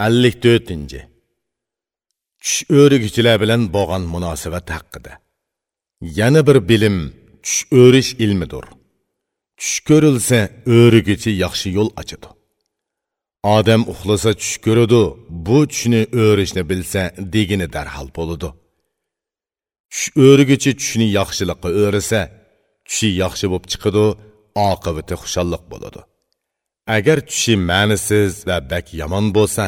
54. Tush o'riguvchilar bilan bo'lgan munosabat haqida. Yana bir bilim tush o'rish ilmidir. Tush ko'rilsa, o'riguchi yaxshi yo'l ochadi. Odam uxlasa tush ko'radi, bu tushni o'rishni bilsa, degini darhol bo'ladi. Tush o'riguchi tushni yaxshilikqa o'risa, tushi yaxshi bo'lib chiqadi, oqibati xushalliq bo'ladi. Agar tushi ma'nisiz va bak yomon bo'lsa,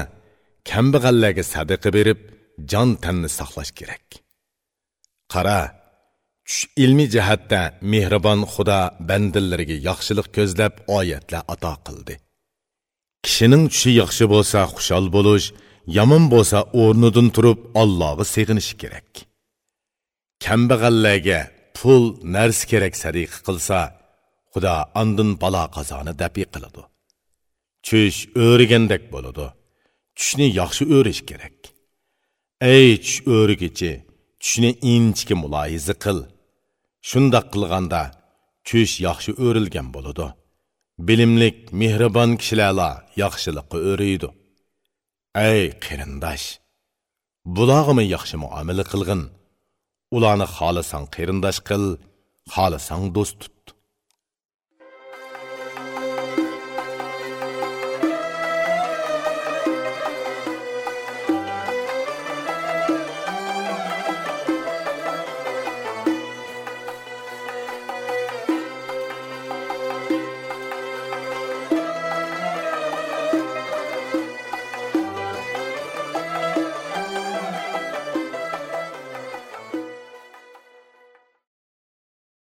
kambag'allarga sadaqa berib, jon tanni saqlash kerak. Qara, tush ilmi jihatda mehribon Xudo bandalariga yaxshilik ko'zlab oyatlar ato qildi. Kishining tushi yaxshi bo'lsa, xushal bo'lish, yomon bo'lsa, o'rnidan turib Allohga sig'inish kerak. Kambag'allarga pul, narsa kerak sadiqa qilsa, Xudo andin balo qazoni dapi qiladi. Tush o'rgandek bo'ladi. Tushni yaxshi o'rish kerak. Ey tush o'rigichi, tushni inchki muloyiza qil. Shundoq qilganda tush yaxshi o'rilgan bo'ladi. Bilimlik, mehribon kishilarla yaxshilikqa o'riydi Ey qarindosh, bulog'imi yaxshi muomala qilgin. Ularni xohlasang qarindosh qil, xohlasang do'st tut.